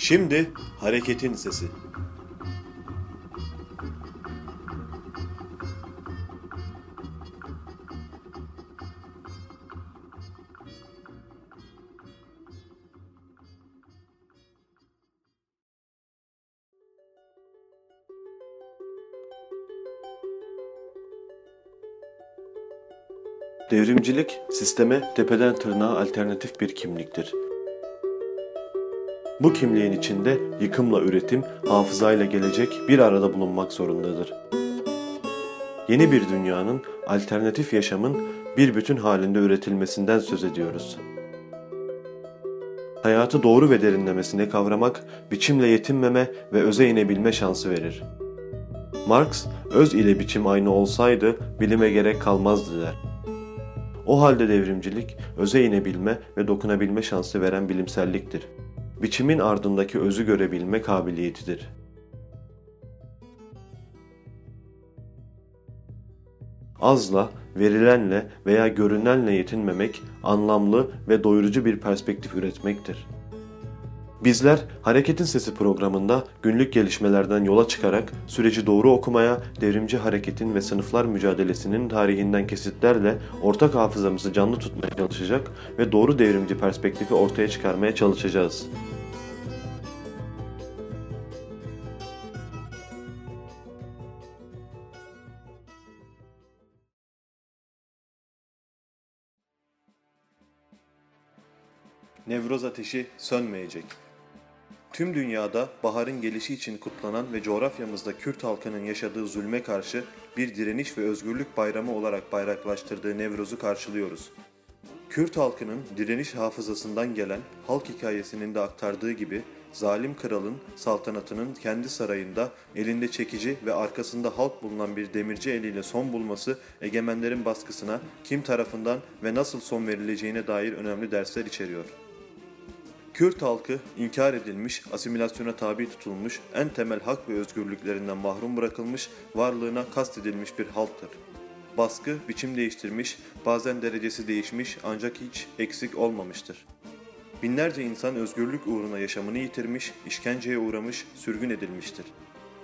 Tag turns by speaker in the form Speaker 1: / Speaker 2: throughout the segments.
Speaker 1: Şimdi hareketin sesi. Devrimcilik, sisteme tepeden tırnağa alternatif bir kimliktir. Bu kimliğin içinde yıkımla üretim, hafızayla gelecek bir arada bulunmak zorundadır. Yeni bir dünyanın, alternatif yaşamın bir bütün halinde üretilmesinden söz ediyoruz. Hayatı doğru ve derinlemesine kavramak, biçimle yetinmeme ve öze inebilme şansı verir. Marx, öz ile biçim aynı olsaydı bilime gerek kalmazdı der. O halde devrimcilik, öze inebilme ve dokunabilme şansı veren bilimselliktir. Biçimin ardındaki özü görebilme kabiliyetidir. Azla, verilenle veya görünenle yetinmemek, anlamlı ve doyurucu bir perspektif üretmektir. Bizler Hareketin Sesi programında günlük gelişmelerden yola çıkarak süreci doğru okumaya, devrimci hareketin ve sınıflar mücadelesinin tarihinden kesitlerle ortak hafızamızı canlı tutmaya çalışacak ve doğru devrimci perspektifi ortaya çıkarmaya çalışacağız. Nevroz ateşi sönmeyecek. Tüm dünyada baharın gelişi için kutlanan ve coğrafyamızda Kürt halkının yaşadığı zulme karşı bir direniş ve özgürlük bayramı olarak bayraklaştırdığı Nevroz'u karşılıyoruz. Kürt halkının direniş hafızasından gelen halk hikayesinin de aktardığı gibi zalim kralın saltanatının kendi sarayında elinde çekici ve arkasında halk bulunan bir demirci eliyle son bulması egemenlerin baskısına kim tarafından ve nasıl son verileceğine dair önemli dersler içeriyor. Kürt halkı inkar edilmiş, asimilasyona tabi tutulmuş, en temel hak ve özgürlüklerinden mahrum bırakılmış, varlığına kastedilmiş bir halktır. Baskı biçim değiştirmiş, bazen derecesi değişmiş ancak hiç eksik olmamıştır. Binlerce insan özgürlük uğruna yaşamını yitirmiş, işkenceye uğramış, sürgün edilmiştir.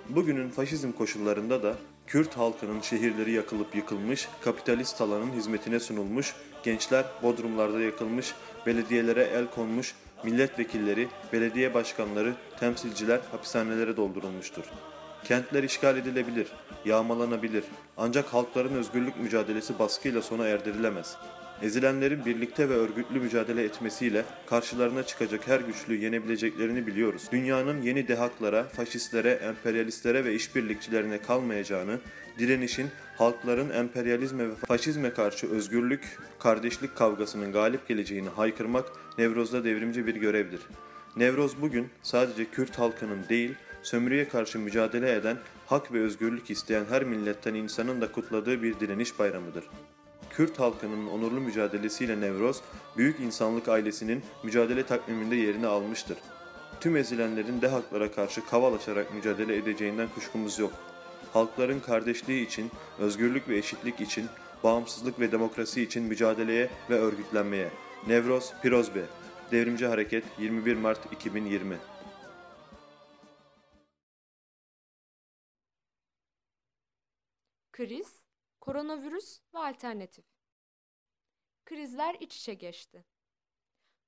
Speaker 1: Bugünün faşizm koşullarında da Kürt halkının şehirleri yakılıp yıkılmış, kapitalist talanın hizmetine sunulmuş, gençler bodrumlarda yakılmış, belediyelere el konmuş, milletvekilleri, belediye başkanları, temsilciler hapishanelere doldurulmuştur. Kentler işgal edilebilir, yağmalanabilir ancak halkların özgürlük mücadelesi baskıyla sona erdirilemez. Ezilenlerin birlikte ve örgütlü mücadele etmesiyle karşılarına çıkacak her güçlüğü yenebileceklerini biliyoruz. Dünyanın yeni dehaklara, faşistlere, emperyalistlere ve işbirlikçilerine kalmayacağını, direnişin halkların emperyalizme ve faşizme karşı özgürlük, kardeşlik kavgasının galip geleceğini haykırmak Nevroz'da devrimci bir görevdir. Nevroz bugün sadece Kürt halkının değil, sömürüye karşı mücadele eden, hak ve özgürlük isteyen her milletten insanın da kutladığı bir direniş bayramıdır. Kürt halkının onurlu mücadelesiyle Nevroz, büyük insanlık ailesinin mücadele takviminde yerini almıştır. Tüm ezilenlerin de haklara karşı kaval açarak mücadele edeceğinden kuşkumuz yok. Halkların kardeşliği için, özgürlük ve eşitlik için, bağımsızlık ve demokrasi için mücadeleye ve örgütlenmeye. Nevroz Pirozbe, Devrimci Hareket 21 Mart 2020
Speaker 2: Kriz, koronavirüs ve alternatif. Krizler iç içe geçti.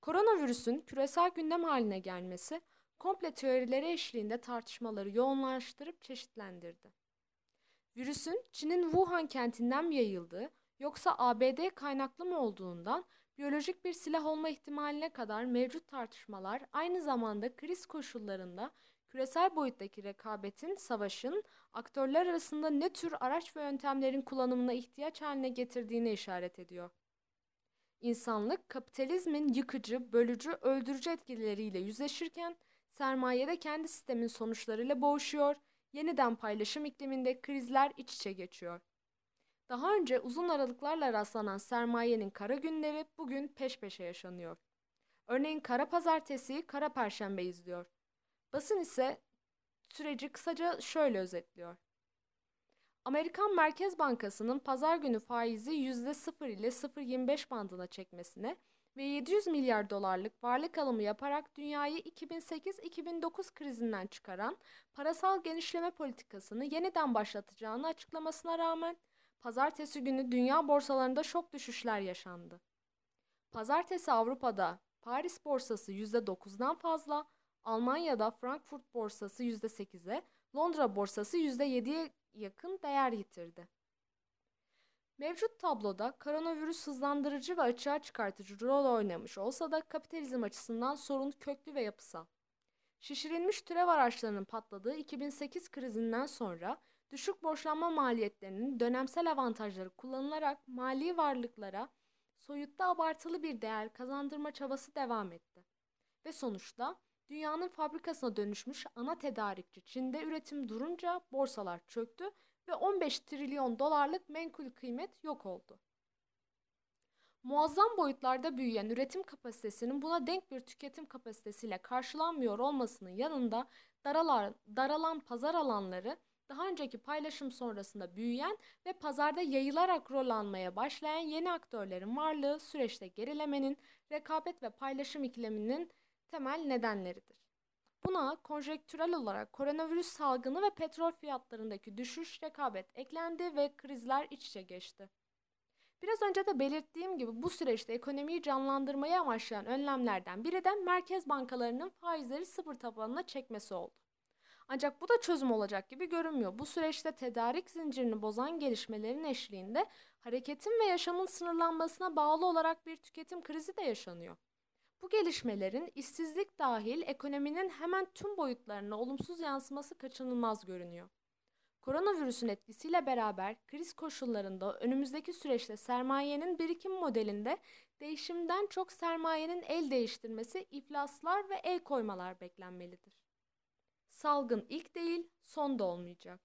Speaker 2: Koronavirüsün küresel gündem haline gelmesi, komple teorileri eşliğinde tartışmaları yoğunlaştırıp çeşitlendirdi. Virüsün Çin'in Wuhan kentinden mi yayıldığı yoksa ABD kaynaklı mı olduğundan biyolojik bir silah olma ihtimaline kadar mevcut tartışmalar aynı zamanda kriz koşullarında küresel boyuttaki rekabetin, savaşın, aktörler arasında ne tür araç ve yöntemlerin kullanımına ihtiyaç haline getirdiğine işaret ediyor. İnsanlık, kapitalizmin yıkıcı, bölücü, öldürücü etkileriyle yüzleşirken, sermaye de kendi sistemin sonuçlarıyla boğuşuyor, yeniden paylaşım ikliminde krizler iç içe geçiyor. Daha önce uzun aralıklarla rastlanan sermayenin kara günleri bugün peş peşe yaşanıyor. Örneğin kara pazartesi, kara perşembe izliyor. Basın ise süreci kısaca şöyle özetliyor. Amerikan Merkez Bankası'nın pazar günü faizi %0 ile 0.25 bandına çekmesine ve 700 milyar dolarlık varlık alımı yaparak dünyayı 2008-2009 krizinden çıkaran parasal genişleme politikasını yeniden başlatacağını açıklamasına rağmen pazartesi günü dünya borsalarında şok düşüşler yaşandı. Pazartesi Avrupa'da Paris borsası %9'dan fazla, Almanya'da Frankfurt borsası %8'e, Londra borsası %7'ye yakın değer yitirdi. Mevcut tabloda koronavirüs hızlandırıcı ve açığa çıkartıcı rol oynamış olsa da kapitalizm açısından sorun köklü ve yapısal. Şişirilmiş türev araçlarının patladığı 2008 krizinden sonra düşük borçlanma maliyetlerinin dönemsel avantajları kullanılarak mali varlıklara soyutta abartılı bir değer kazandırma çabası devam etti. Ve sonuçta dünyanın fabrikasına dönüşmüş ana tedarikçi Çin'de üretim durunca borsalar çöktü ve 15 trilyon dolarlık menkul kıymet yok oldu. Muazzam boyutlarda büyüyen üretim kapasitesinin buna denk bir tüketim kapasitesiyle karşılanmıyor olmasının yanında daralan, daralan pazar alanları daha önceki paylaşım sonrasında büyüyen ve pazarda yayılarak rol almaya başlayan yeni aktörlerin varlığı süreçte gerilemenin, rekabet ve paylaşım ikileminin temel nedenleridir. Buna konjektürel olarak koronavirüs salgını ve petrol fiyatlarındaki düşüş rekabet eklendi ve krizler iç içe geçti. Biraz önce de belirttiğim gibi bu süreçte ekonomiyi canlandırmayı amaçlayan önlemlerden biri de merkez bankalarının faizleri sıfır tabanına çekmesi oldu. Ancak bu da çözüm olacak gibi görünmüyor. Bu süreçte tedarik zincirini bozan gelişmelerin eşliğinde hareketin ve yaşamın sınırlanmasına bağlı olarak bir tüketim krizi de yaşanıyor. Bu gelişmelerin işsizlik dahil ekonominin hemen tüm boyutlarına olumsuz yansıması kaçınılmaz görünüyor. Koronavirüsün etkisiyle beraber kriz koşullarında önümüzdeki süreçte sermayenin birikim modelinde değişimden çok sermayenin el değiştirmesi, iflaslar ve el koymalar beklenmelidir. Salgın ilk değil, son da olmayacak.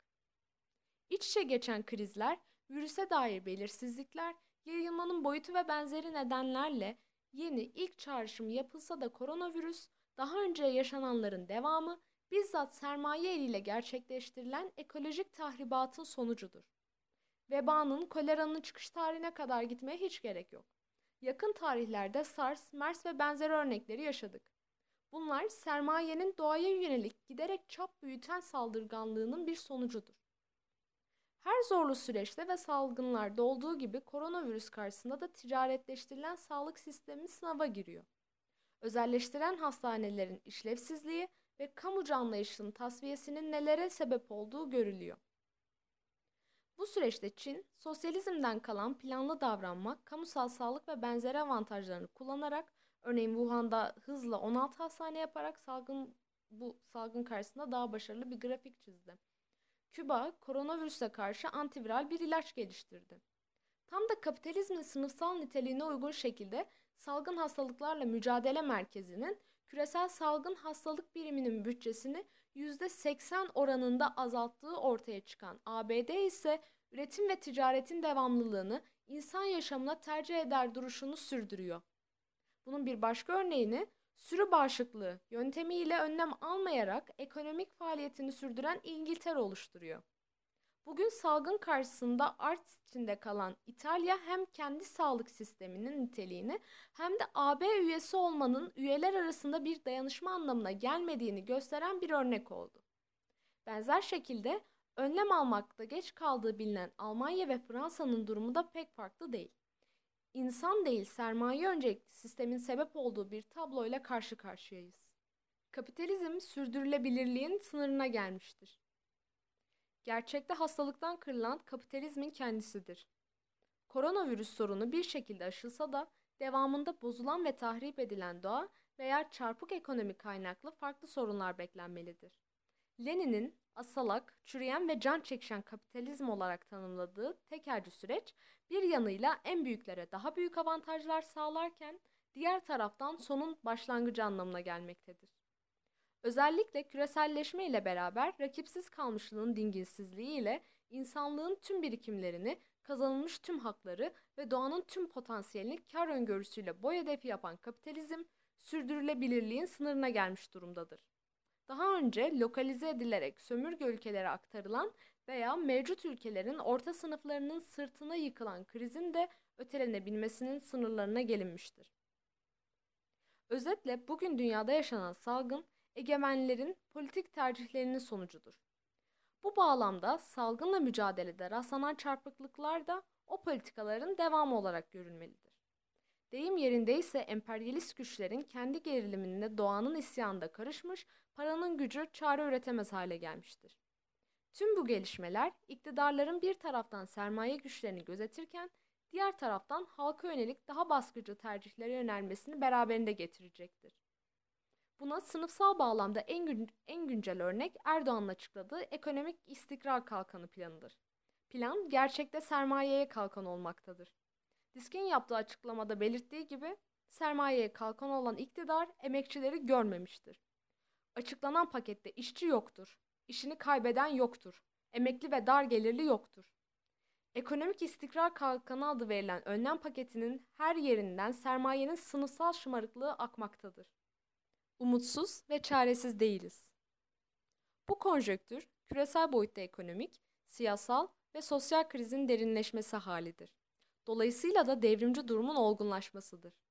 Speaker 2: İç içe geçen krizler, virüse dair belirsizlikler, yayılmanın boyutu ve benzeri nedenlerle yeni ilk çağrışım yapılsa da koronavirüs daha önce yaşananların devamı bizzat sermaye eliyle gerçekleştirilen ekolojik tahribatın sonucudur. Vebanın koleranın çıkış tarihine kadar gitmeye hiç gerek yok. Yakın tarihlerde SARS, MERS ve benzeri örnekleri yaşadık. Bunlar sermayenin doğaya yönelik giderek çap büyüten saldırganlığının bir sonucudur. Her zorlu süreçte ve salgınlarda olduğu gibi koronavirüs karşısında da ticaretleştirilen sağlık sistemi sınava giriyor. Özelleştiren hastanelerin işlevsizliği ve kamucu anlayışının tasfiyesinin nelere sebep olduğu görülüyor. Bu süreçte Çin, sosyalizmden kalan planlı davranma, kamusal sağlık ve benzeri avantajlarını kullanarak, örneğin Wuhan'da hızla 16 hastane yaparak salgın bu salgın karşısında daha başarılı bir grafik çizdi. Küba, koronavirüse karşı antiviral bir ilaç geliştirdi. Tam da kapitalizmin sınıfsal niteliğine uygun şekilde salgın hastalıklarla mücadele merkezinin küresel salgın hastalık biriminin bütçesini %80 oranında azalttığı ortaya çıkan ABD ise üretim ve ticaretin devamlılığını insan yaşamına tercih eder duruşunu sürdürüyor. Bunun bir başka örneğini sürü bağışıklığı yöntemiyle önlem almayarak ekonomik faaliyetini sürdüren İngiltere oluşturuyor. Bugün salgın karşısında art içinde kalan İtalya hem kendi sağlık sisteminin niteliğini hem de AB üyesi olmanın üyeler arasında bir dayanışma anlamına gelmediğini gösteren bir örnek oldu. Benzer şekilde önlem almakta geç kaldığı bilinen Almanya ve Fransa'nın durumu da pek farklı değil. İnsan değil sermaye öncelikli sistemin sebep olduğu bir tabloyla karşı karşıyayız. Kapitalizm sürdürülebilirliğin sınırına gelmiştir. Gerçekte hastalıktan kırılan kapitalizmin kendisidir. Koronavirüs sorunu bir şekilde aşılsa da devamında bozulan ve tahrip edilen doğa veya çarpık ekonomi kaynaklı farklı sorunlar beklenmelidir. Lenin'in asalak, çürüyen ve can çekişen kapitalizm olarak tanımladığı tekerci süreç bir yanıyla en büyüklere daha büyük avantajlar sağlarken diğer taraftan sonun başlangıcı anlamına gelmektedir. Özellikle küreselleşme ile beraber rakipsiz kalmışlığın dinginsizliği ile insanlığın tüm birikimlerini, kazanılmış tüm hakları ve doğanın tüm potansiyelini kar öngörüsüyle boy hedefi yapan kapitalizm, sürdürülebilirliğin sınırına gelmiş durumdadır. Daha önce lokalize edilerek sömürge ülkelere aktarılan veya mevcut ülkelerin orta sınıflarının sırtına yıkılan krizin de ötelenebilmesinin sınırlarına gelinmiştir. Özetle bugün dünyada yaşanan salgın egemenlerin politik tercihlerinin sonucudur. Bu bağlamda salgınla mücadelede rastlanan çarpıklıklar da o politikaların devamı olarak görülmelidir. Deyim yerindeyse emperyalist güçlerin kendi geriliminde doğanın isyanında karışmış, paranın gücü çare üretemez hale gelmiştir. Tüm bu gelişmeler iktidarların bir taraftan sermaye güçlerini gözetirken diğer taraftan halka yönelik daha baskıcı tercihlere yönelmesini beraberinde getirecektir. Buna sınıfsal bağlamda en, gün, en güncel örnek Erdoğan'ın açıkladığı ekonomik istikrar kalkanı planıdır. Plan gerçekte sermayeye kalkan olmaktadır. Disk'in yaptığı açıklamada belirttiği gibi sermayeye kalkan olan iktidar emekçileri görmemiştir. Açıklanan pakette işçi yoktur, işini kaybeden yoktur, emekli ve dar gelirli yoktur. Ekonomik istikrar kalkanı adı verilen önlem paketinin her yerinden sermayenin sınıfsal şımarıklığı akmaktadır. Umutsuz ve çaresiz değiliz. Bu konjöktür küresel boyutta ekonomik, siyasal ve sosyal krizin derinleşmesi halidir. Dolayısıyla da devrimci durumun olgunlaşmasıdır.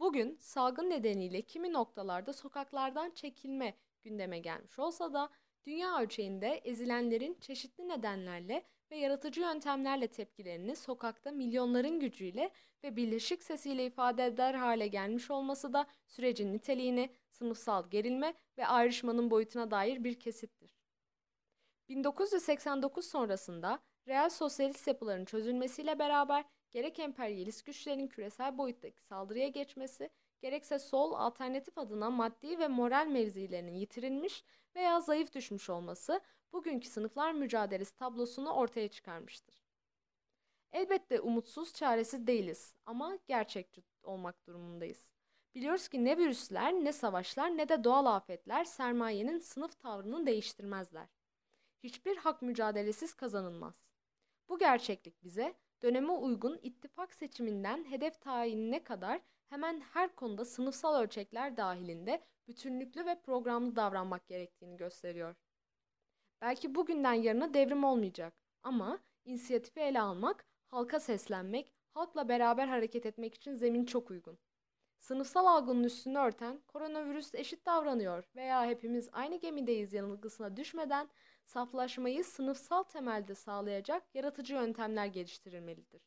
Speaker 2: Bugün salgın nedeniyle kimi noktalarda sokaklardan çekilme gündeme gelmiş olsa da dünya ölçeğinde ezilenlerin çeşitli nedenlerle ve yaratıcı yöntemlerle tepkilerini sokakta milyonların gücüyle ve birleşik sesiyle ifade eder hale gelmiş olması da sürecin niteliğini, sınıfsal gerilme ve ayrışmanın boyutuna dair bir kesittir. 1989 sonrasında reel sosyalist yapıların çözülmesiyle beraber gerek emperyalist güçlerin küresel boyuttaki saldırıya geçmesi, gerekse sol alternatif adına maddi ve moral mevzilerinin yitirilmiş veya zayıf düşmüş olması bugünkü sınıflar mücadelesi tablosunu ortaya çıkarmıştır. Elbette umutsuz, çaresiz değiliz ama gerçekçi olmak durumundayız. Biliyoruz ki ne virüsler, ne savaşlar, ne de doğal afetler sermayenin sınıf tavrını değiştirmezler. Hiçbir hak mücadelesiz kazanılmaz. Bu gerçeklik bize döneme uygun ittifak seçiminden hedef tayinine kadar hemen her konuda sınıfsal ölçekler dahilinde bütünlüklü ve programlı davranmak gerektiğini gösteriyor. Belki bugünden yarına devrim olmayacak ama inisiyatifi ele almak, halka seslenmek, halkla beraber hareket etmek için zemin çok uygun. Sınıfsal algının üstünü örten koronavirüs eşit davranıyor veya hepimiz aynı gemideyiz yanılgısına düşmeden saflaşmayı sınıfsal temelde sağlayacak yaratıcı yöntemler geliştirilmelidir.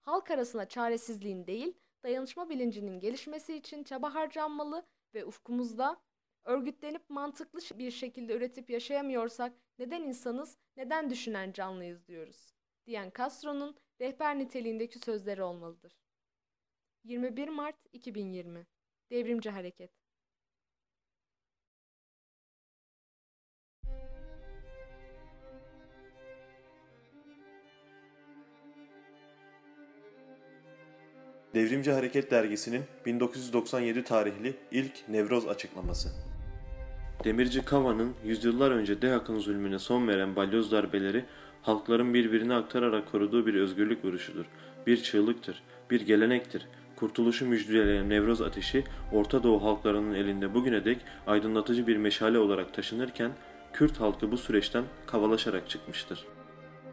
Speaker 2: Halk arasında çaresizliğin değil, dayanışma bilincinin gelişmesi için çaba harcanmalı ve ufkumuzda örgütlenip mantıklı bir şekilde üretip yaşayamıyorsak neden insanız, neden düşünen canlıyız diyoruz, diyen Castro'nun rehber niteliğindeki sözleri olmalıdır. 21 Mart 2020 Devrimci Hareket
Speaker 1: Devrimci Hareket Dergisi'nin 1997 tarihli ilk Nevroz açıklaması. Demirci Kava'nın yüzyıllar önce DEHAK'ın zulmüne son veren balyoz darbeleri halkların birbirine aktararak koruduğu bir özgürlük vuruşudur. Bir çığlıktır, bir gelenektir. Kurtuluşu müjdeleyen Nevroz ateşi Orta Doğu halklarının elinde bugüne dek aydınlatıcı bir meşale olarak taşınırken Kürt halkı bu süreçten kavalaşarak çıkmıştır.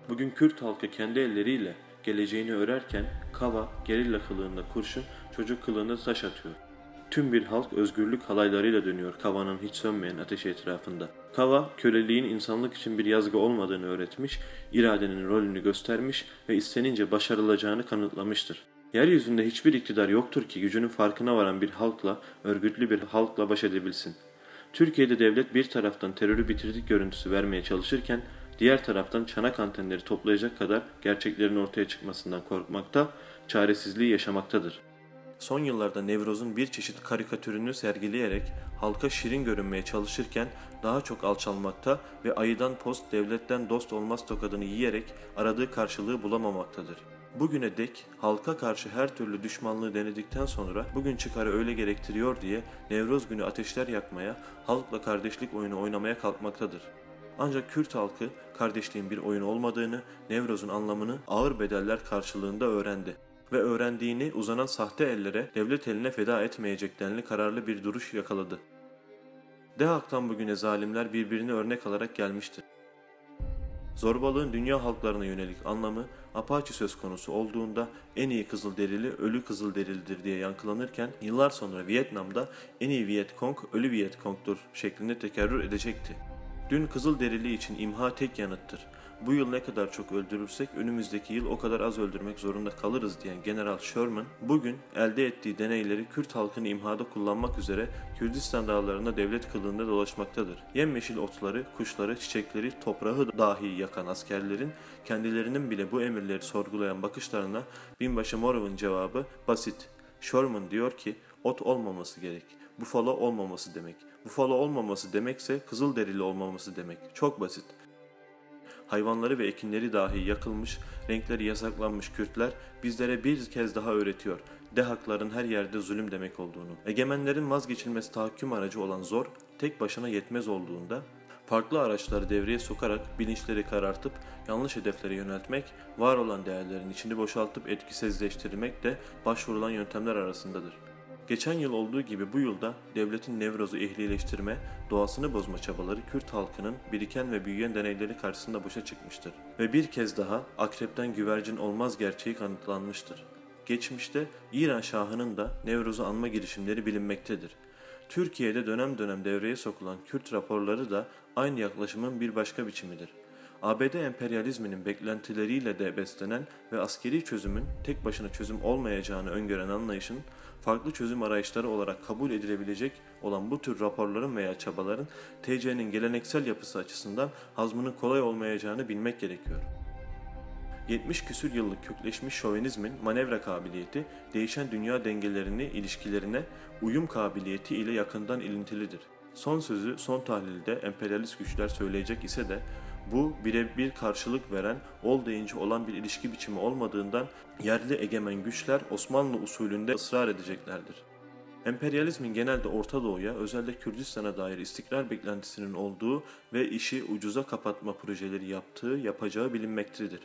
Speaker 1: Bugün Kürt halkı kendi elleriyle geleceğini örerken Kava gerilla kılığında kurşun, çocuk kılığında taş atıyor. Tüm bir halk özgürlük halaylarıyla dönüyor Kava'nın hiç sönmeyen ateşi etrafında. Kava, köleliğin insanlık için bir yazgı olmadığını öğretmiş, iradenin rolünü göstermiş ve istenince başarılacağını kanıtlamıştır. Yeryüzünde hiçbir iktidar yoktur ki gücünün farkına varan bir halkla, örgütlü bir halkla baş edebilsin. Türkiye'de devlet bir taraftan terörü bitirdik görüntüsü vermeye çalışırken diğer taraftan çanak antenleri toplayacak kadar gerçeklerin ortaya çıkmasından korkmakta, çaresizliği yaşamaktadır. Son yıllarda Nevroz'un bir çeşit karikatürünü sergileyerek halka şirin görünmeye çalışırken daha çok alçalmakta ve ayıdan post devletten dost olmaz tokadını yiyerek aradığı karşılığı bulamamaktadır. Bugüne dek halka karşı her türlü düşmanlığı denedikten sonra bugün çıkarı öyle gerektiriyor diye Nevroz günü ateşler yakmaya, halkla kardeşlik oyunu oynamaya kalkmaktadır. Ancak Kürt halkı kardeşliğin bir oyun olmadığını, Nevroz'un anlamını ağır bedeller karşılığında öğrendi ve öğrendiğini uzanan sahte ellere devlet eline feda etmeyecek denli kararlı bir duruş yakaladı. Dehak'tan bugüne zalimler birbirini örnek alarak gelmiştir. Zorbalığın dünya halklarına yönelik anlamı Apache söz konusu olduğunda en iyi Kızılderili ölü Kızılderilidir diye yankılanırken yıllar sonra Vietnam'da en iyi Viet Cong ölü Viet Cong'dur şeklinde tekerrür edecekti. Dün Kızılderili için imha tek yanıttır. Bu yıl ne kadar çok öldürürsek önümüzdeki yıl o kadar az öldürmek zorunda kalırız diyen General Sherman bugün elde ettiği deneyleri Kürt halkını imhada kullanmak üzere Kürdistan dağlarında devlet kılığında dolaşmaktadır. Yemyeşil otları, kuşları, çiçekleri, toprağı dahi yakan askerlerin kendilerinin bile bu emirleri sorgulayan bakışlarına binbaşı Morov'un cevabı basit. Sherman diyor ki ot olmaması gerek. Bufalo olmaması demek. Bufalo olmaması demekse kızıl derili olmaması demek. Çok basit hayvanları ve ekinleri dahi yakılmış, renkleri yasaklanmış Kürtler bizlere bir kez daha öğretiyor. De hakların her yerde zulüm demek olduğunu. Egemenlerin vazgeçilmez tahakküm aracı olan zor, tek başına yetmez olduğunda, farklı araçları devreye sokarak bilinçleri karartıp yanlış hedeflere yöneltmek, var olan değerlerin içini boşaltıp etkisizleştirmek de başvurulan yöntemler arasındadır. Geçen yıl olduğu gibi bu yılda devletin Nevroz'u ehlileştirme, doğasını bozma çabaları Kürt halkının biriken ve büyüyen deneyleri karşısında boşa çıkmıştır. Ve bir kez daha akrepten güvercin olmaz gerçeği kanıtlanmıştır. Geçmişte İran Şahı'nın da Nevroz'u anma girişimleri bilinmektedir. Türkiye'de dönem dönem devreye sokulan Kürt raporları da aynı yaklaşımın bir başka biçimidir. ABD emperyalizminin beklentileriyle de beslenen ve askeri çözümün tek başına çözüm olmayacağını öngören anlayışın farklı çözüm arayışları olarak kabul edilebilecek olan bu tür raporların veya çabaların TC'nin geleneksel yapısı açısından hazmının kolay olmayacağını bilmek gerekiyor. 70 küsür yıllık kökleşmiş şovenizmin manevra kabiliyeti, değişen dünya dengelerini, ilişkilerine uyum kabiliyeti ile yakından ilintilidir. Son sözü son tahlilde emperyalist güçler söyleyecek ise de bu birebir karşılık veren, ol deyince olan bir ilişki biçimi olmadığından yerli egemen güçler Osmanlı usulünde ısrar edeceklerdir. Emperyalizmin genelde Orta Doğu'ya, özellikle Kürdistan'a dair istikrar beklentisinin olduğu ve işi ucuza kapatma projeleri yaptığı, yapacağı bilinmektedir.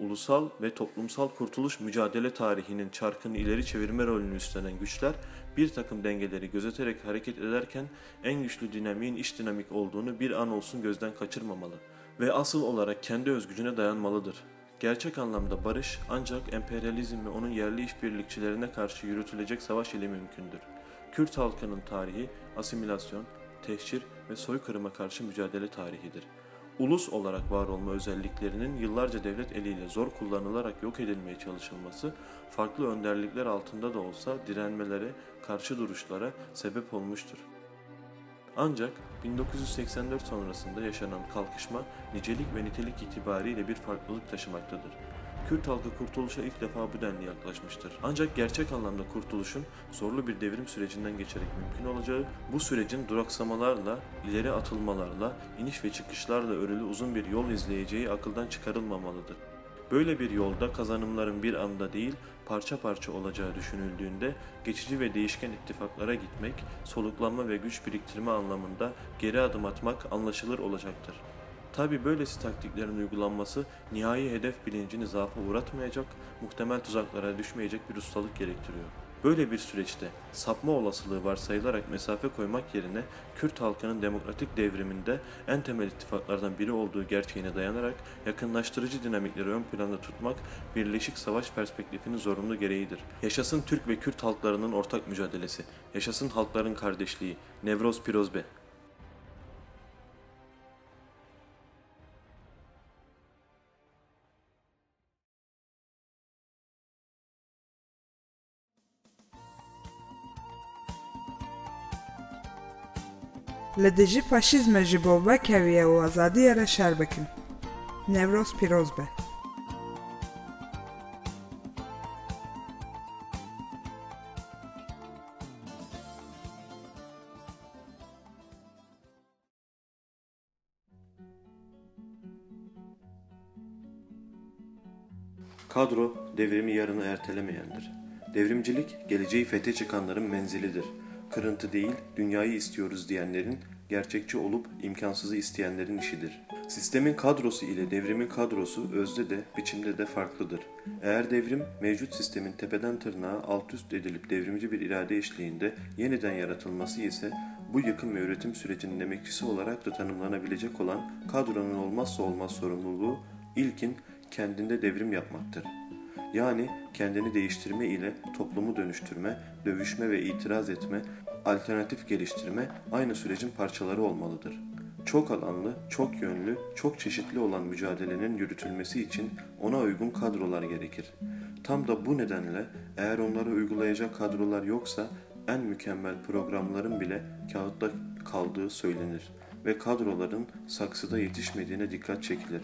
Speaker 1: Ulusal ve toplumsal kurtuluş mücadele tarihinin çarkını ileri çevirme rolünü üstlenen güçler bir takım dengeleri gözeterek hareket ederken en güçlü dinamiğin iş dinamik olduğunu bir an olsun gözden kaçırmamalı ve asıl olarak kendi özgücüne dayanmalıdır. Gerçek anlamda barış ancak emperyalizm ve onun yerli işbirlikçilerine karşı yürütülecek savaş ile mümkündür. Kürt halkının tarihi asimilasyon, tehcir ve soykırıma karşı mücadele tarihidir ulus olarak var olma özelliklerinin yıllarca devlet eliyle zor kullanılarak yok edilmeye çalışılması, farklı önderlikler altında da olsa direnmelere, karşı duruşlara sebep olmuştur. Ancak 1984 sonrasında yaşanan kalkışma nicelik ve nitelik itibariyle bir farklılık taşımaktadır. Kürt halkı kurtuluşa ilk defa bu denli yaklaşmıştır. Ancak gerçek anlamda kurtuluşun zorlu bir devrim sürecinden geçerek mümkün olacağı, bu sürecin duraksamalarla, ileri atılmalarla, iniş ve çıkışlarla örülü uzun bir yol izleyeceği akıldan çıkarılmamalıdır. Böyle bir yolda kazanımların bir anda değil, parça parça olacağı düşünüldüğünde geçici ve değişken ittifaklara gitmek, soluklanma ve güç biriktirme anlamında geri adım atmak anlaşılır olacaktır. Tabi böylesi taktiklerin uygulanması nihai hedef bilincini zaafa uğratmayacak, muhtemel tuzaklara düşmeyecek bir ustalık gerektiriyor. Böyle bir süreçte sapma olasılığı varsayılarak mesafe koymak yerine Kürt halkının demokratik devriminde en temel ittifaklardan biri olduğu gerçeğine dayanarak yakınlaştırıcı dinamikleri ön planda tutmak birleşik savaş perspektifinin zorunlu gereğidir. Yaşasın Türk ve Kürt halklarının ortak mücadelesi, yaşasın halkların kardeşliği, Nevroz Pirozbe.
Speaker 3: Faşîzme ji bo vekeviye û azadiyê re şer bikin. Nevroz pîroz be.
Speaker 1: Kadro devrimi yarını ertelemeyendir. Devrimcilik geleceği fethe çıkanların menzilidir kırıntı değil, dünyayı istiyoruz diyenlerin, gerçekçi olup imkansızı isteyenlerin işidir. Sistemin kadrosu ile devrimin kadrosu özde de biçimde de farklıdır. Eğer devrim mevcut sistemin tepeden tırnağa alt üst edilip devrimci bir irade eşliğinde yeniden yaratılması ise bu yakın ve üretim sürecinin emekçisi olarak da tanımlanabilecek olan kadronun olmazsa olmaz sorumluluğu ilkin kendinde devrim yapmaktır. Yani kendini değiştirme ile toplumu dönüştürme, dövüşme ve itiraz etme, alternatif geliştirme aynı sürecin parçaları olmalıdır. Çok alanlı, çok yönlü, çok çeşitli olan mücadelenin yürütülmesi için ona uygun kadrolar gerekir. Tam da bu nedenle eğer onları uygulayacak kadrolar yoksa en mükemmel programların bile kağıtta kaldığı söylenir ve kadroların saksıda yetişmediğine dikkat çekilir.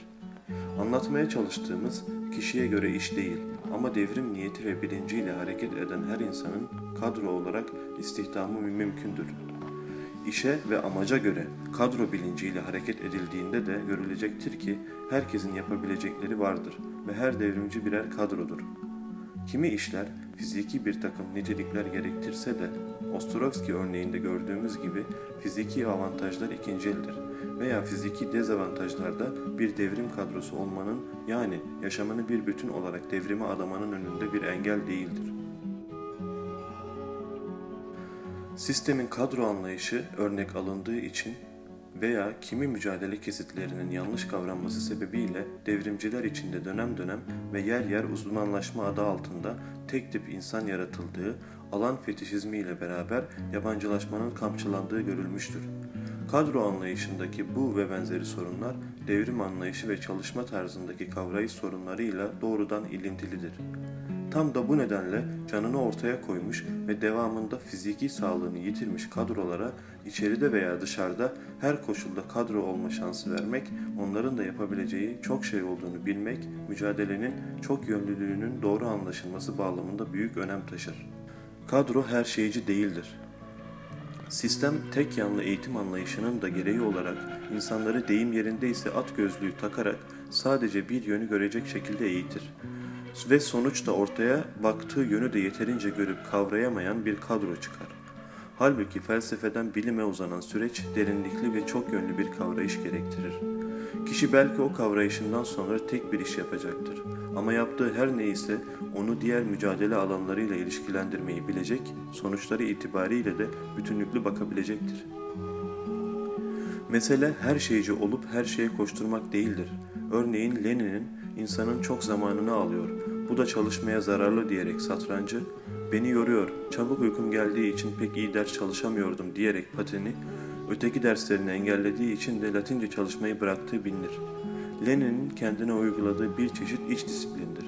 Speaker 1: Anlatmaya çalıştığımız kişiye göre iş değil ama devrim niyeti ve bilinciyle hareket eden her insanın kadro olarak istihdamı mümkündür. İşe ve amaca göre kadro bilinciyle hareket edildiğinde de görülecektir ki herkesin yapabilecekleri vardır ve her devrimci birer kadrodur. Kimi işler fiziki bir takım nitelikler gerektirse de Ostrovski örneğinde gördüğümüz gibi fiziki avantajlar ikincildir veya fiziki dezavantajlarda bir devrim kadrosu olmanın yani yaşamını bir bütün olarak devrime adamanın önünde bir engel değildir. Sistemin kadro anlayışı örnek alındığı için veya kimi mücadele kesitlerinin yanlış kavranması sebebiyle devrimciler içinde dönem dönem ve yer yer uzmanlaşma adı altında tek tip insan yaratıldığı, alan fetişizmi ile beraber yabancılaşmanın kamçılandığı görülmüştür. Kadro anlayışındaki bu ve benzeri sorunlar devrim anlayışı ve çalışma tarzındaki kavrayış sorunlarıyla doğrudan ilintilidir. Tam da bu nedenle canını ortaya koymuş ve devamında fiziki sağlığını yitirmiş kadrolara içeride veya dışarıda her koşulda kadro olma şansı vermek, onların da yapabileceği çok şey olduğunu bilmek, mücadelenin çok yönlülüğünün doğru anlaşılması bağlamında büyük önem taşır. Kadro her şeyci değildir. Sistem tek yanlı eğitim anlayışının da gereği olarak insanları deyim yerindeyse at gözlüğü takarak sadece bir yönü görecek şekilde eğitir ve sonuçta ortaya baktığı yönü de yeterince görüp kavrayamayan bir kadro çıkar. Halbuki felsefeden bilime uzanan süreç derinlikli ve çok yönlü bir kavrayış gerektirir. Kişi belki o kavrayışından sonra tek bir iş yapacaktır. Ama yaptığı her neyse onu diğer mücadele alanlarıyla ilişkilendirmeyi bilecek, sonuçları itibariyle de bütünlüklü bakabilecektir. Mesele her şeyci olup her şeye koşturmak değildir. Örneğin Lenin'in insanın çok zamanını alıyor. Bu da çalışmaya zararlı diyerek satrancı, beni yoruyor, çabuk uykum geldiği için pek iyi ders çalışamıyordum diyerek pateni, öteki derslerini engellediği için de Latince çalışmayı bıraktığı bilinir. Lenin'in kendine uyguladığı bir çeşit iç disiplindir.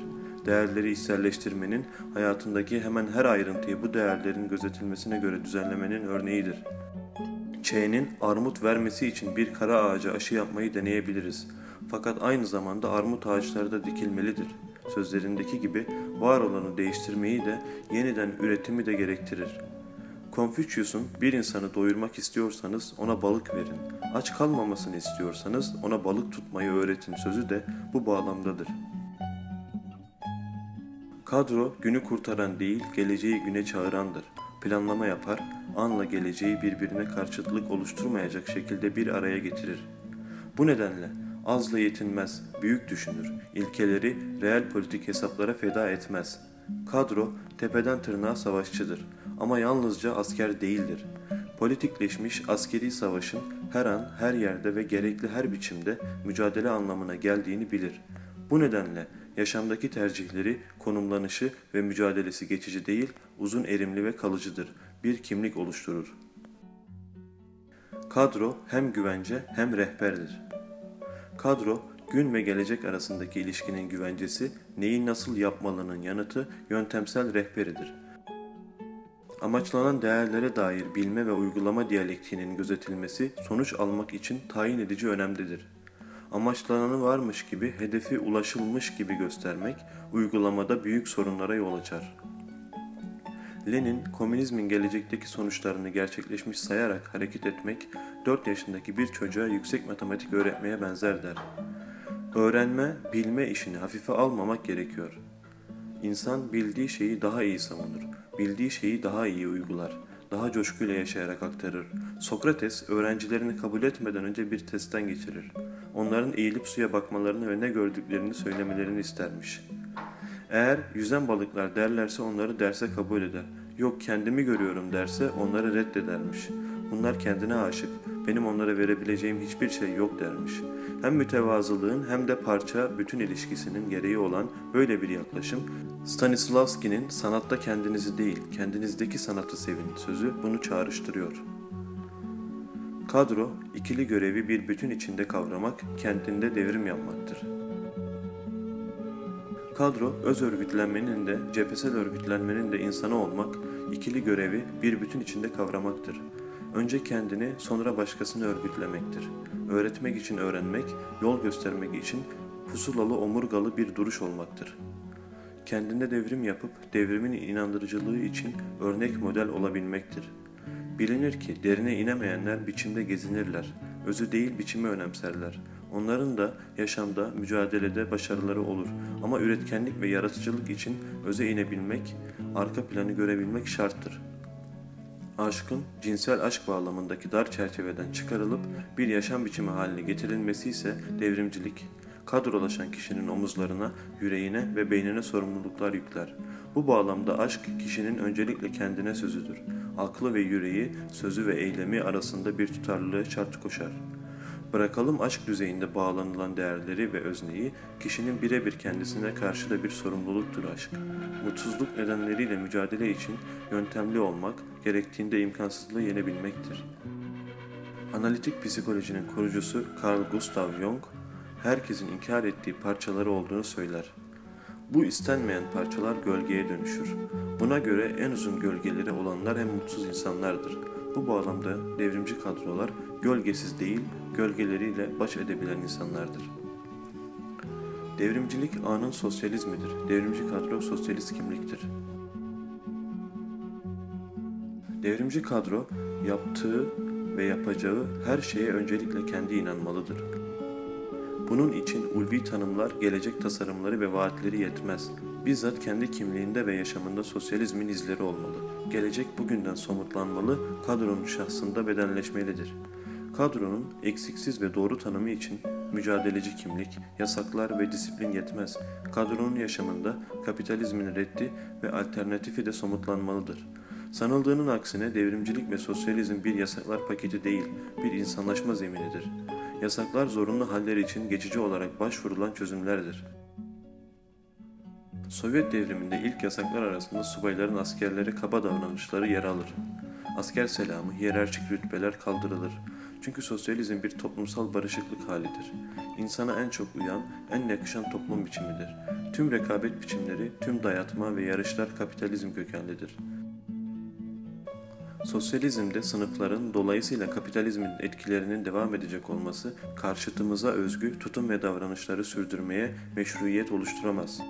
Speaker 1: Değerleri içselleştirmenin, hayatındaki hemen her ayrıntıyı bu değerlerin gözetilmesine göre düzenlemenin örneğidir. Ç'nin armut vermesi için bir kara ağaca aşı yapmayı deneyebiliriz. Fakat aynı zamanda armut ağaçları da dikilmelidir. Sözlerindeki gibi var olanı değiştirmeyi de yeniden üretimi de gerektirir. Confucius'un bir insanı doyurmak istiyorsanız ona balık verin. Aç kalmamasını istiyorsanız ona balık tutmayı öğretin sözü de bu bağlamdadır. Kadro günü kurtaran değil, geleceği güne çağırandır. Planlama yapar, anla geleceği birbirine karşıtlık oluşturmayacak şekilde bir araya getirir. Bu nedenle azla yetinmez, büyük düşünür, ilkeleri reel politik hesaplara feda etmez. Kadro tepeden tırnağa savaşçıdır ama yalnızca asker değildir. Politikleşmiş askeri savaşın her an, her yerde ve gerekli her biçimde mücadele anlamına geldiğini bilir. Bu nedenle yaşamdaki tercihleri, konumlanışı ve mücadelesi geçici değil, uzun erimli ve kalıcıdır. Bir kimlik oluşturur. Kadro hem güvence hem rehberdir. Kadro, gün ve gelecek arasındaki ilişkinin güvencesi, neyi nasıl yapmalının yanıtı, yöntemsel rehberidir. Amaçlanan değerlere dair bilme ve uygulama diyalektiğinin gözetilmesi sonuç almak için tayin edici önemlidir. Amaçlananı varmış gibi, hedefi ulaşılmış gibi göstermek uygulamada büyük sorunlara yol açar. Lenin, komünizmin gelecekteki sonuçlarını gerçekleşmiş sayarak hareket etmek, 4 yaşındaki bir çocuğa yüksek matematik öğretmeye benzer der. Öğrenme, bilme işini hafife almamak gerekiyor. İnsan bildiği şeyi daha iyi savunur, bildiği şeyi daha iyi uygular, daha coşkuyla yaşayarak aktarır. Sokrates, öğrencilerini kabul etmeden önce bir testten geçirir. Onların eğilip suya bakmalarını ve ne gördüklerini söylemelerini istermiş.'' Eğer yüzen balıklar derlerse onları derse kabul eder. Yok kendimi görüyorum derse onları reddedermiş. Bunlar kendine aşık. Benim onlara verebileceğim hiçbir şey yok dermiş. Hem mütevazılığın hem de parça bütün ilişkisinin gereği olan böyle bir yaklaşım Stanislavski'nin sanatta kendinizi değil, kendinizdeki sanatı sevin sözü bunu çağrıştırıyor. Kadro, ikili görevi bir bütün içinde kavramak, kendinde devrim yapmaktır. Kadro, öz örgütlenmenin de, cephesel örgütlenmenin de insanı olmak, ikili görevi bir bütün içinde kavramaktır. Önce kendini, sonra başkasını örgütlemektir. Öğretmek için öğrenmek, yol göstermek için pusulalı omurgalı bir duruş olmaktır. Kendinde devrim yapıp devrimin inandırıcılığı için örnek model olabilmektir. Bilinir ki derine inemeyenler biçimde gezinirler, özü değil biçimi önemserler. Onların da yaşamda, mücadelede başarıları olur ama üretkenlik ve yaratıcılık için öze inebilmek, arka planı görebilmek şarttır. Aşkın cinsel aşk bağlamındaki dar çerçeveden çıkarılıp bir yaşam biçimi haline getirilmesi ise devrimcilik. Kadrolaşan kişinin omuzlarına, yüreğine ve beynine sorumluluklar yükler. Bu bağlamda aşk kişinin öncelikle kendine sözüdür. Aklı ve yüreği, sözü ve eylemi arasında bir tutarlılığı şart koşar. Bırakalım aşk düzeyinde bağlanılan değerleri ve özneyi, kişinin birebir kendisine karşı da bir sorumluluktur aşk. Mutsuzluk nedenleriyle mücadele için yöntemli olmak, gerektiğinde imkansızlığı yenebilmektir. Analitik psikolojinin kurucusu Carl Gustav Jung, herkesin inkar ettiği parçaları olduğunu söyler. Bu istenmeyen parçalar gölgeye dönüşür. Buna göre en uzun gölgeleri olanlar en mutsuz insanlardır. Bu bağlamda devrimci kadrolar gölgesiz değil, gölgeleriyle baş edebilen insanlardır. Devrimcilik anın sosyalizmidir. Devrimci kadro sosyalist kimliktir. Devrimci kadro yaptığı ve yapacağı her şeye öncelikle kendi inanmalıdır. Bunun için ulvi tanımlar, gelecek tasarımları ve vaatleri yetmez. Bizzat kendi kimliğinde ve yaşamında sosyalizmin izleri olmalı. Gelecek bugünden somutlanmalı, kadronun şahsında bedenleşmelidir. Kadronun eksiksiz ve doğru tanımı için mücadeleci kimlik, yasaklar ve disiplin yetmez. Kadronun yaşamında kapitalizmin reddi ve alternatifi de somutlanmalıdır. Sanıldığının aksine devrimcilik ve sosyalizm bir yasaklar paketi değil, bir insanlaşma zeminidir. Yasaklar zorunlu haller için geçici olarak başvurulan çözümlerdir. Sovyet devriminde ilk yasaklar arasında subayların askerlere kaba davranışları yer alır. Asker selamı, hiyerarşik rütbeler kaldırılır. Çünkü sosyalizm bir toplumsal barışıklık halidir. İnsana en çok uyan, en yakışan toplum biçimidir. Tüm rekabet biçimleri, tüm dayatma ve yarışlar kapitalizm kökenlidir. Sosyalizmde sınıfların dolayısıyla kapitalizmin etkilerinin devam edecek olması karşıtımıza özgü tutum ve davranışları sürdürmeye meşruiyet oluşturamaz.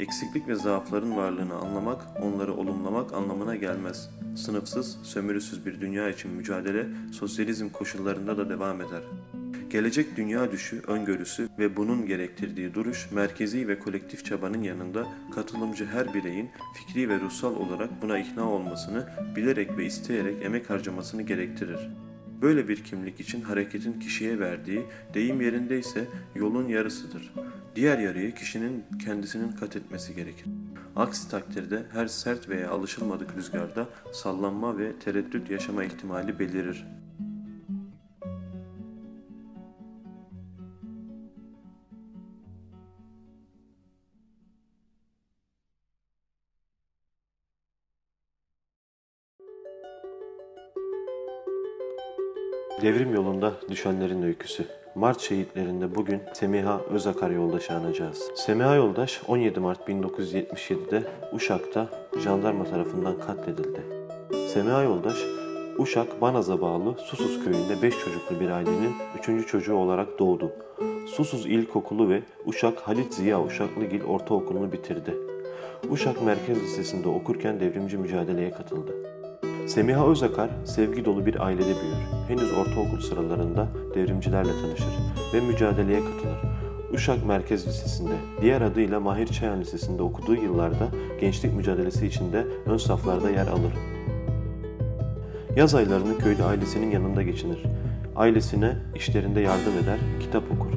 Speaker 1: Eksiklik ve zaafların varlığını anlamak, onları olumlamak anlamına gelmez. Sınıfsız, sömürüsüz bir dünya için mücadele sosyalizm koşullarında da devam eder. Gelecek dünya düşü, öngörüsü ve bunun gerektirdiği duruş, merkezi ve kolektif çabanın yanında katılımcı her bireyin fikri ve ruhsal olarak buna ikna olmasını, bilerek ve isteyerek emek harcamasını gerektirir. Böyle bir kimlik için hareketin kişiye verdiği, deyim yerindeyse yolun yarısıdır. Diğer yarıyı kişinin kendisinin kat etmesi gerekir. Aksi takdirde her sert veya alışılmadık rüzgarda sallanma ve tereddüt yaşama ihtimali belirir. Devrim yolunda düşenlerin öyküsü. Mart şehitlerinde bugün Semiha Özakar yoldaşı anacağız. Semiha Yoldaş 17 Mart 1977'de Uşak'ta jandarma tarafından katledildi. Semiha Yoldaş, Uşak Banaz'a bağlı Susuz köyünde 5 çocuklu bir ailenin 3. çocuğu olarak doğdu. Susuz İlkokulu ve Uşak Halit Ziya Uşaklıgil Ortaokulu'nu bitirdi. Uşak Merkez Lisesi'nde okurken devrimci mücadeleye katıldı. Semiha Özakar sevgi dolu bir ailede büyür. Henüz ortaokul sıralarında devrimcilerle tanışır ve mücadeleye katılır. Uşak Merkez Lisesi'nde, diğer adıyla Mahir Çayan Lisesi'nde okuduğu yıllarda gençlik mücadelesi içinde ön saflarda yer alır. Yaz aylarını köyde ailesinin yanında geçinir. Ailesine işlerinde yardım eder, kitap okur.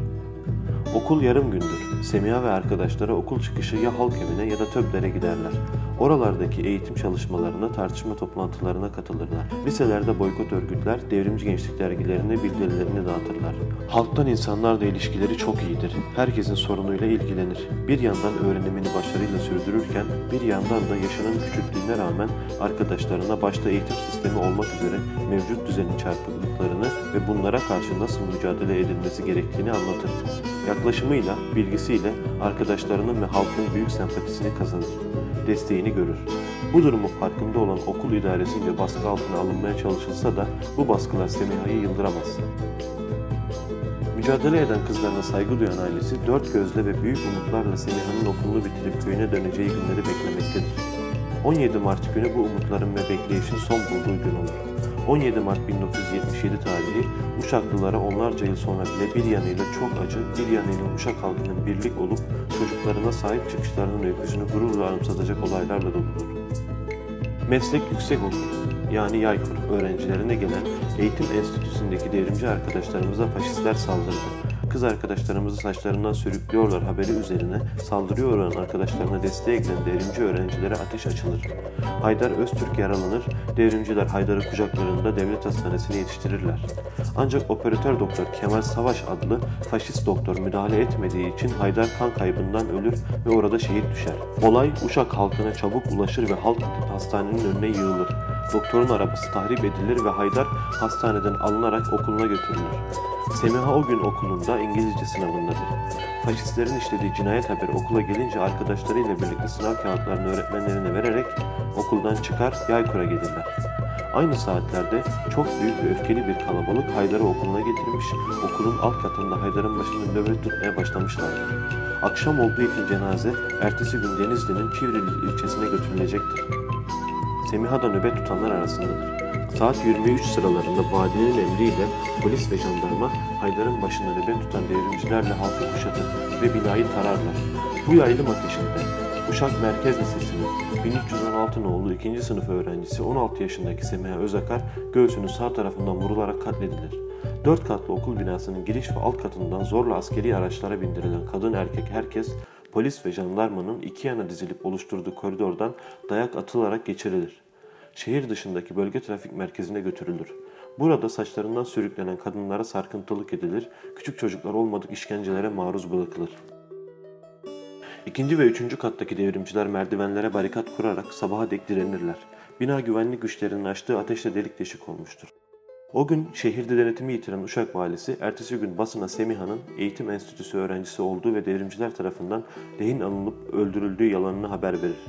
Speaker 1: Okul yarım gündür. Semiha ve arkadaşları okul çıkışı ya halk evine ya da töblere giderler. Oralardaki eğitim çalışmalarına, tartışma toplantılarına katılırlar. Liselerde boykot örgütler, devrimci gençlik dergilerine bildirilerini dağıtırlar. Halktan insanlarla ilişkileri çok iyidir. Herkesin sorunuyla ilgilenir. Bir yandan öğrenimini başarıyla sürdürürken bir yandan da yaşının küçüklüğüne rağmen arkadaşlarına başta eğitim sistemi olmak üzere mevcut düzenin çarpıklıklarını ve bunlara karşı nasıl mücadele edilmesi gerektiğini anlatır. Yaklaşımıyla, bilgisiyle arkadaşlarının ve halkın büyük sempatisini kazanır. Desteğini görür. Bu durumun farkında olan okul idaresince baskı altına alınmaya çalışılsa da bu baskılar Semiha'yı yıldıramaz. Mücadele eden kızlarına saygı duyan ailesi dört gözle ve büyük umutlarla Semiha'nın okulunu bitirip köyüne döneceği günleri beklemektedir. 17 Mart günü bu umutların ve bekleyişin son bulduğu gün olur. 17 Mart 1977 tarihi Uşaklılara onlarca yıl sonra bile bir yanıyla çok acı, bir yanıyla Uşak halkının birlik olup çocuklarına sahip çıkışlarının öyküsünü gururla anımsatacak olaylarla doludur. Meslek Yüksekokulu yani Yaykur öğrencilerine gelen eğitim enstitüsündeki devrimci arkadaşlarımıza faşistler saldırdı. Kız arkadaşlarımızı saçlarından sürüklüyorlar haberi üzerine saldırıyor olan arkadaşlarına desteğe giden devrimci öğrencilere ateş açılır. Haydar Öztürk yaralanır, devrimciler Haydar'ı kucaklarında devlet hastanesine yetiştirirler. Ancak operatör doktor Kemal Savaş adlı faşist doktor müdahale etmediği için Haydar kan kaybından ölür ve orada şehit düşer. Olay Uşak halkına çabuk ulaşır ve halk hastanenin önüne yığılır. Doktorun arabası tahrip edilir ve Haydar hastaneden alınarak okuluna götürülür. Semiha o gün okulunda İngilizce sınavındadır. Faşistlerin işlediği cinayet haberi okula gelince arkadaşlarıyla birlikte sınav kağıtlarını öğretmenlerine vererek okuldan çıkar Yaykur'a gelirler. Aynı saatlerde çok büyük ve öfkeli bir kalabalık Haydar'ı okuluna getirmiş, okulun alt katında Haydar'ın başında nöbet tutmaya başlamışlardır. Akşam olduğu için cenaze ertesi gün Denizli'nin Çivrili ilçesine götürülecektir. Semiha da nöbet tutanlar arasındadır. Saat 23 sıralarında valinin emriyle polis ve jandarma Haydar'ın başında nöbet tutan devrimcilerle halkı kuşatır ve binayı tararlar. Bu yaylım ateşinde Uşak Merkez Lisesi'nin 1316 nolu 2. sınıf öğrencisi 16 yaşındaki Semiha Özakar göğsünün sağ tarafından vurularak katledilir. Dört katlı okul binasının giriş ve alt katından zorla askeri araçlara bindirilen kadın erkek herkes polis ve jandarmanın iki yana dizilip oluşturduğu koridordan dayak atılarak geçirilir şehir dışındaki bölge trafik merkezine götürülür. Burada saçlarından sürüklenen kadınlara sarkıntılık edilir, küçük çocuklar olmadık işkencelere maruz bırakılır. İkinci ve üçüncü kattaki devrimciler merdivenlere barikat kurarak sabaha dek direnirler. Bina güvenlik güçlerinin açtığı ateşle delik deşik olmuştur. O gün şehirde denetimi yitiren Uşak valisi, ertesi gün basına Semiha'nın eğitim enstitüsü öğrencisi olduğu ve devrimciler tarafından rehin alınıp öldürüldüğü yalanını haber verir.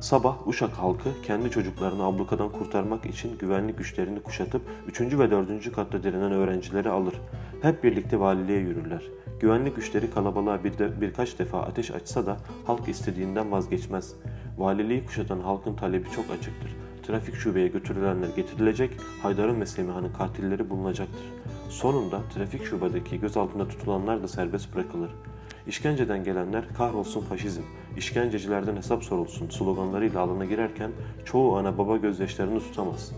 Speaker 1: Sabah Uşak halkı kendi çocuklarını ablukadan kurtarmak için güvenlik güçlerini kuşatıp 3. ve 4. katta direnen öğrencileri alır. Hep birlikte valiliğe yürürler. Güvenlik güçleri kalabalığa bir de, birkaç defa ateş açsa da halk istediğinden vazgeçmez. Valiliği kuşatan halkın talebi çok açıktır. Trafik şubeye götürülenler getirilecek, Haydar'ın ve Semiha'nın katilleri bulunacaktır. Sonunda trafik şubedeki gözaltında tutulanlar da serbest bırakılır. İşkenceden gelenler kahrolsun faşizm, işkencecilerden hesap sorulsun sloganlarıyla alana girerken çoğu ana baba gözyaşlarını tutamaz.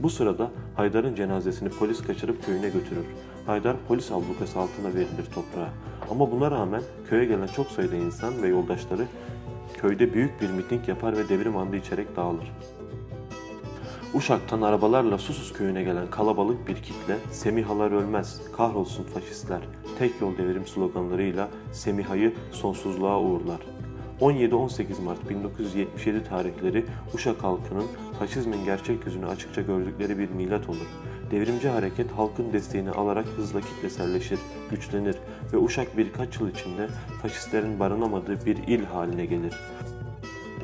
Speaker 1: Bu sırada Haydar'ın cenazesini polis kaçırıp köyüne götürür. Haydar polis ablukası altına verilir toprağa. Ama buna rağmen köye gelen çok sayıda insan ve yoldaşları köyde büyük bir miting yapar ve devrim andı içerek dağılır. Uşak'tan arabalarla Susuz köyüne gelen kalabalık bir kitle Semihalar ölmez, kahrolsun faşistler, tek yol devrim sloganlarıyla Semiha'yı sonsuzluğa uğurlar. 17-18 Mart 1977 tarihleri Uşak halkının faşizmin gerçek yüzünü açıkça gördükleri bir milat olur. Devrimci hareket halkın desteğini alarak hızla kitleselleşir, güçlenir ve Uşak birkaç yıl içinde faşistlerin barınamadığı bir il haline gelir.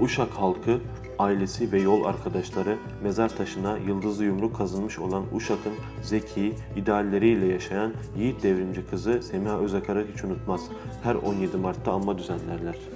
Speaker 1: Uşak halkı ailesi ve yol arkadaşları mezar taşına yıldızlı yumruk kazınmış olan Uşak'ın zeki, idealleriyle yaşayan yiğit devrimci kızı Semiha Özakar'ı hiç unutmaz. Her 17 Mart'ta anma düzenlerler.